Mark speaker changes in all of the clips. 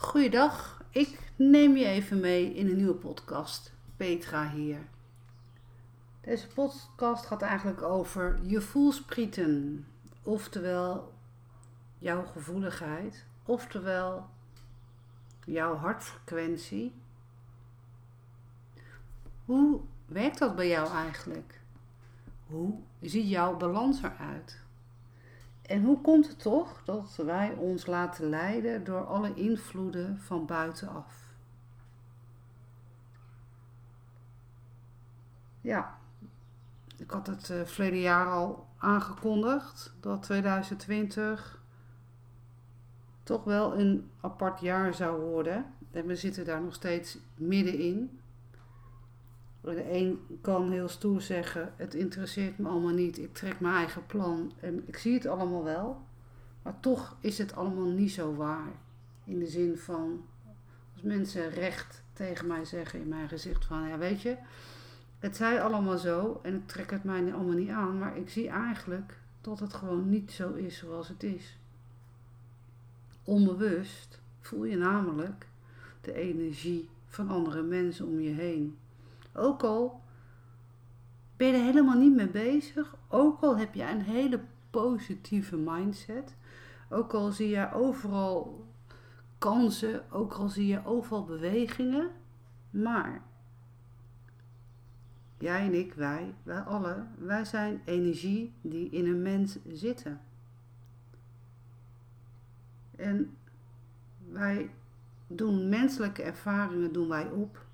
Speaker 1: Goeiedag, ik neem je even mee in een nieuwe podcast. Petra hier. Deze podcast gaat eigenlijk over je voelsprieten, oftewel jouw gevoeligheid, oftewel jouw hartfrequentie. Hoe werkt dat bij jou eigenlijk? Hoe ziet jouw balans eruit? En hoe komt het toch dat wij ons laten leiden door alle invloeden van buitenaf? Ja, ik had het uh, verleden jaar al aangekondigd dat 2020 toch wel een apart jaar zou worden. En we zitten daar nog steeds middenin. De een kan heel stoer zeggen: Het interesseert me allemaal niet, ik trek mijn eigen plan en ik zie het allemaal wel. Maar toch is het allemaal niet zo waar. In de zin van, als mensen recht tegen mij zeggen in mijn gezicht: van ja, weet je, het zij allemaal zo en ik trek het mij allemaal niet aan, maar ik zie eigenlijk dat het gewoon niet zo is zoals het is. Onbewust voel je namelijk de energie van andere mensen om je heen. Ook al ben je er helemaal niet mee bezig, ook al heb je een hele positieve mindset, ook al zie je overal kansen, ook al zie je overal bewegingen, maar jij en ik, wij, wij allen, wij zijn energie die in een mens zitten. En wij doen menselijke ervaringen doen wij op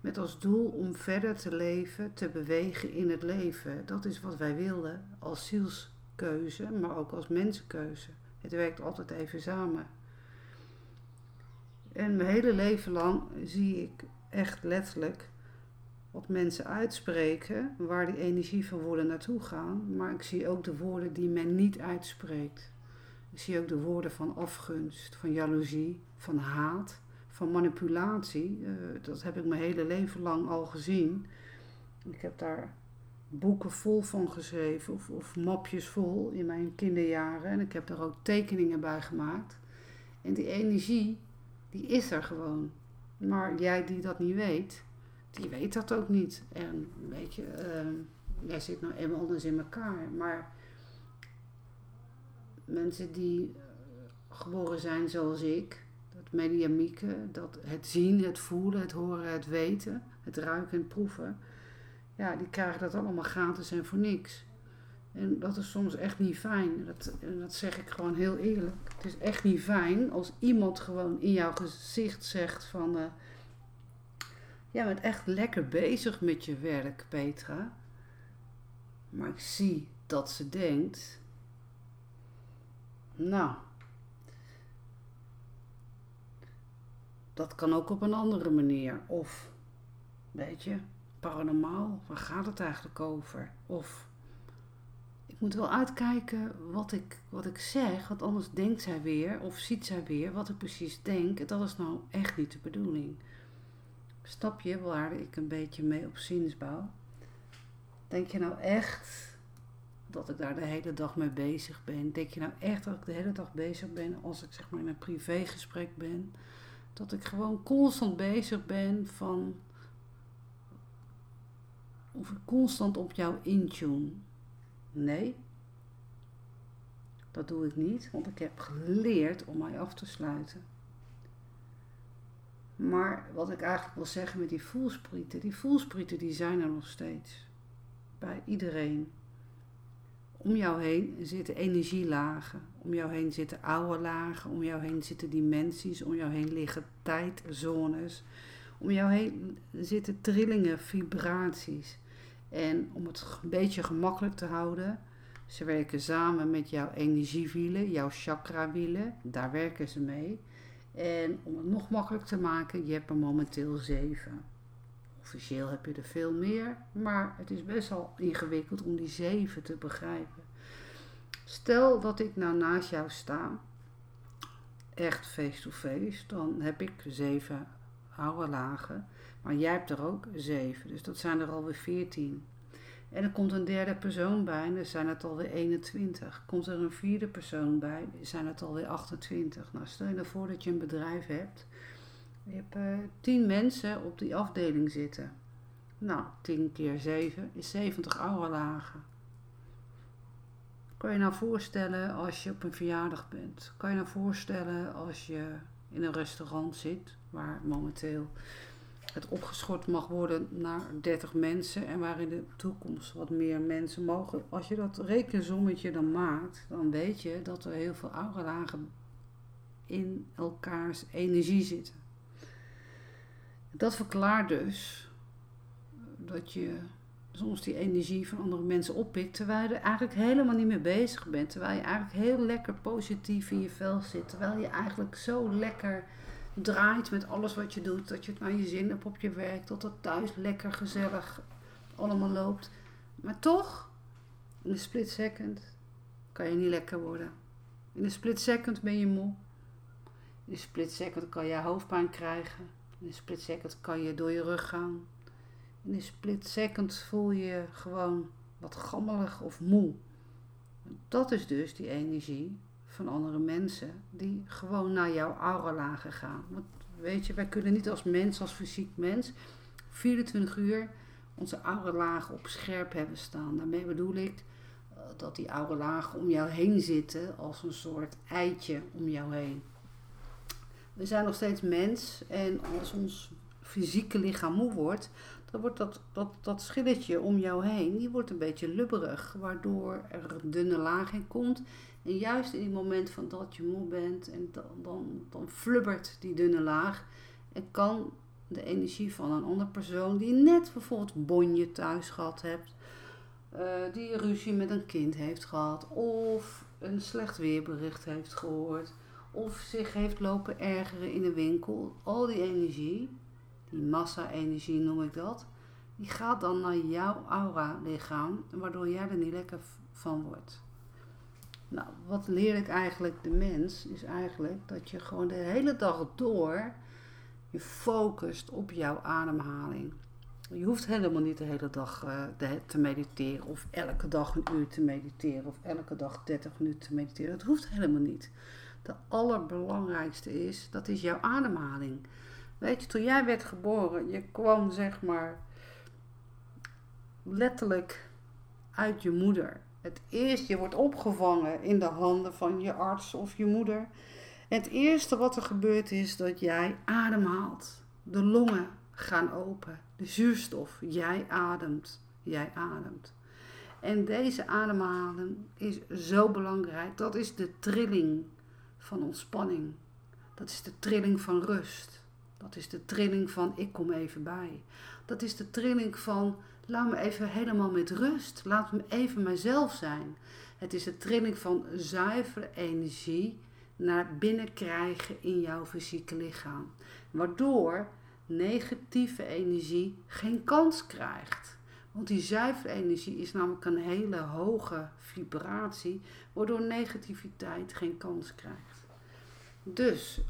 Speaker 1: met als doel om verder te leven, te bewegen in het leven. Dat is wat wij wilden als zielskeuze, maar ook als mensenkeuze. Het werkt altijd even samen. En mijn hele leven lang zie ik echt letterlijk wat mensen uitspreken, waar die energie van woorden naartoe gaan. Maar ik zie ook de woorden die men niet uitspreekt. Ik zie ook de woorden van afgunst, van jaloezie, van haat van manipulatie. Uh, dat heb ik mijn hele leven lang al gezien. Ik heb daar boeken vol van geschreven of, of mapjes vol in mijn kinderjaren. En ik heb daar ook tekeningen bij gemaakt. En die energie, die is er gewoon. Maar jij die dat niet weet, die weet dat ook niet. En weet je, uh, jij zit nou eenmaal anders in elkaar. Maar mensen die geboren zijn zoals ik, mediamieke, dat het zien, het voelen, het horen, het weten, het ruiken en proeven, ja, die krijgen dat allemaal gratis en voor niks. En dat is soms echt niet fijn. Dat, dat zeg ik gewoon heel eerlijk. Het is echt niet fijn als iemand gewoon in jouw gezicht zegt van... Uh, jij bent echt lekker bezig met je werk, Petra. Maar ik zie dat ze denkt... Nou, Dat kan ook op een andere manier. Of, weet je, paranormaal, waar gaat het eigenlijk over? Of, ik moet wel uitkijken wat ik, wat ik zeg, want anders denkt zij weer of ziet zij weer wat ik precies denk. Dat is nou echt niet de bedoeling. Snap je waar ik een beetje mee op ziensbouw? Denk je nou echt dat ik daar de hele dag mee bezig ben? Denk je nou echt dat ik de hele dag bezig ben als ik zeg maar in een privégesprek ben? Dat ik gewoon constant bezig ben van. Of ik constant op jou intune. Nee, dat doe ik niet, want ik heb geleerd om mij af te sluiten. Maar wat ik eigenlijk wil zeggen met die voelsprieten, die voelsprieten die zijn er nog steeds. Bij iedereen. Om jou heen zitten energielagen. Om jou heen zitten oude lagen. Om jou heen zitten dimensies. Om jou heen liggen tijdzones. Om jou heen zitten trillingen, vibraties. En om het een beetje gemakkelijk te houden, ze werken samen met jouw energiewielen, jouw chakrawielen. Daar werken ze mee. En om het nog makkelijk te maken, je hebt er momenteel zeven. Officieel heb je er veel meer, maar het is best wel ingewikkeld om die zeven te begrijpen. Stel dat ik nou naast jou sta, echt face-to-face, dan heb ik zeven oude lagen, maar jij hebt er ook zeven, dus dat zijn er alweer veertien. En er komt een derde persoon bij dan zijn het alweer 21. Komt er een vierde persoon bij, zijn het alweer 28. Nou, stel je nou voor dat je een bedrijf hebt. Je hebt uh, 10 mensen op die afdeling zitten. Nou, 10 keer 7 is 70 auralagen. Kan je nou voorstellen als je op een verjaardag bent? Kan je nou voorstellen als je in een restaurant zit, waar momenteel het opgeschort mag worden naar 30 mensen en waar in de toekomst wat meer mensen mogen. Als je dat rekensommetje dan maakt, dan weet je dat er heel veel auralagen in elkaars energie zitten. Dat verklaart dus dat je soms die energie van andere mensen oppikt, terwijl je er eigenlijk helemaal niet mee bezig bent. Terwijl je eigenlijk heel lekker positief in je vel zit. Terwijl je eigenlijk zo lekker draait met alles wat je doet. Dat je het naar je zin hebt op je werk. Dat het thuis lekker gezellig allemaal loopt. Maar toch, in een split second kan je niet lekker worden. In een split second ben je moe. In een split second kan je hoofdpijn krijgen. In een split second kan je door je rug gaan. In een split second voel je gewoon wat gammelig of moe. Dat is dus die energie van andere mensen die gewoon naar jouw auralagen gaan. Want weet je, wij kunnen niet als mens, als fysiek mens, 24 uur onze auralagen op scherp hebben staan. Daarmee bedoel ik eh, dat die auralagen om jou heen zitten als een soort eitje om jou heen. We zijn nog steeds mens en als ons fysieke lichaam moe wordt, dan wordt dat, dat, dat schilletje om jou heen, die wordt een beetje lubberig, waardoor er een dunne laag in komt. En juist in het moment van dat je moe bent, en dan, dan, dan flubbert die dunne laag en kan de energie van een andere persoon die net bijvoorbeeld bonje thuis gehad hebt, uh, die ruzie met een kind heeft gehad, of een slecht weerbericht heeft gehoord, of zich heeft lopen ergeren in de winkel, al die energie die massa-energie noem ik dat, die gaat dan naar jouw aura-lichaam, waardoor jij er niet lekker van wordt. Nou, wat leer ik eigenlijk de mens, is eigenlijk dat je gewoon de hele dag door je focust op jouw ademhaling. Je hoeft helemaal niet de hele dag uh, te mediteren of elke dag een uur te mediteren of elke dag 30 minuten te mediteren. Dat hoeft helemaal niet. De allerbelangrijkste is, dat is jouw ademhaling. Weet je, toen jij werd geboren, je kwam zeg maar letterlijk uit je moeder. Het eerste, je wordt opgevangen in de handen van je arts of je moeder. Het eerste wat er gebeurt is dat jij ademhaalt. De longen gaan open. De zuurstof, jij ademt. Jij ademt. En deze ademhaling is zo belangrijk. Dat is de trilling van ontspanning. Dat is de trilling van rust. Dat is de trilling van ik kom even bij. Dat is de trilling van laat me even helemaal met rust. Laat me even mezelf zijn. Het is de trilling van zuivere energie naar binnen krijgen in jouw fysieke lichaam. Waardoor negatieve energie geen kans krijgt. Want die zuivere energie is namelijk een hele hoge vibratie, waardoor negativiteit geen kans krijgt. Dus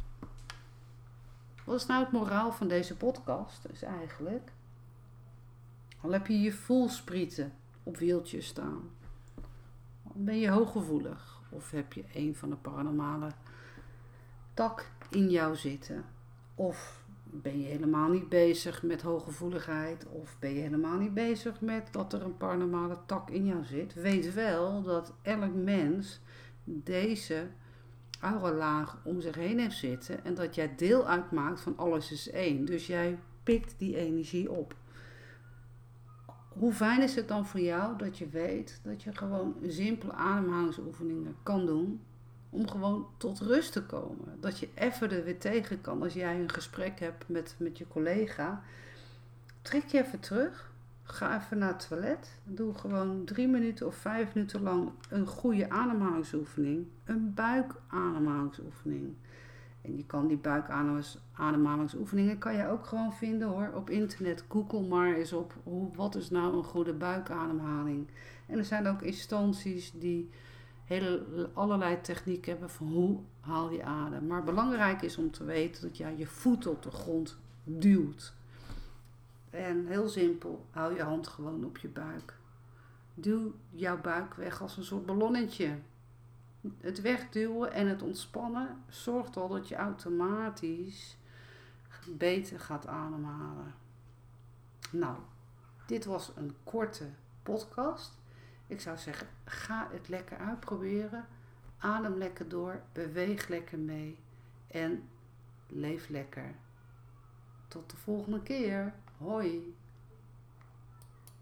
Speaker 1: wat is nou het moraal van deze podcast? Is eigenlijk, al heb je je voelsprieten op wieltjes staan, ben je hooggevoelig of heb je een van de paranormale tak in jou zitten, of ben je helemaal niet bezig met hooggevoeligheid, of ben je helemaal niet bezig met dat er een paranormale tak in jou zit. Weet wel dat elk mens deze auralaag om zich heen heeft zitten en dat jij deel uitmaakt van alles is één. Dus jij pikt die energie op. Hoe fijn is het dan voor jou dat je weet dat je gewoon simpele ademhalingsoefeningen kan doen om gewoon tot rust te komen. Dat je even er weer tegen kan als jij een gesprek hebt met, met je collega. Trek je even terug Ga even naar het toilet. Doe gewoon drie minuten of vijf minuten lang een goede ademhalingsoefening. Een buikademhalingsoefening. En je kan die buikademhalingsoefeningen kan je ook gewoon vinden hoor. Op internet. Google maar eens op hoe, wat is nou een goede buikademhaling. En er zijn ook instanties die hele, allerlei technieken hebben van hoe haal je adem. Maar belangrijk is om te weten dat jij je voet op de grond duwt. En heel simpel, hou je hand gewoon op je buik. Duw jouw buik weg als een soort ballonnetje. Het wegduwen en het ontspannen zorgt al dat je automatisch beter gaat ademhalen. Nou, dit was een korte podcast. Ik zou zeggen, ga het lekker uitproberen. Adem lekker door, beweeg lekker mee en leef lekker. Tot de volgende keer. Hoi.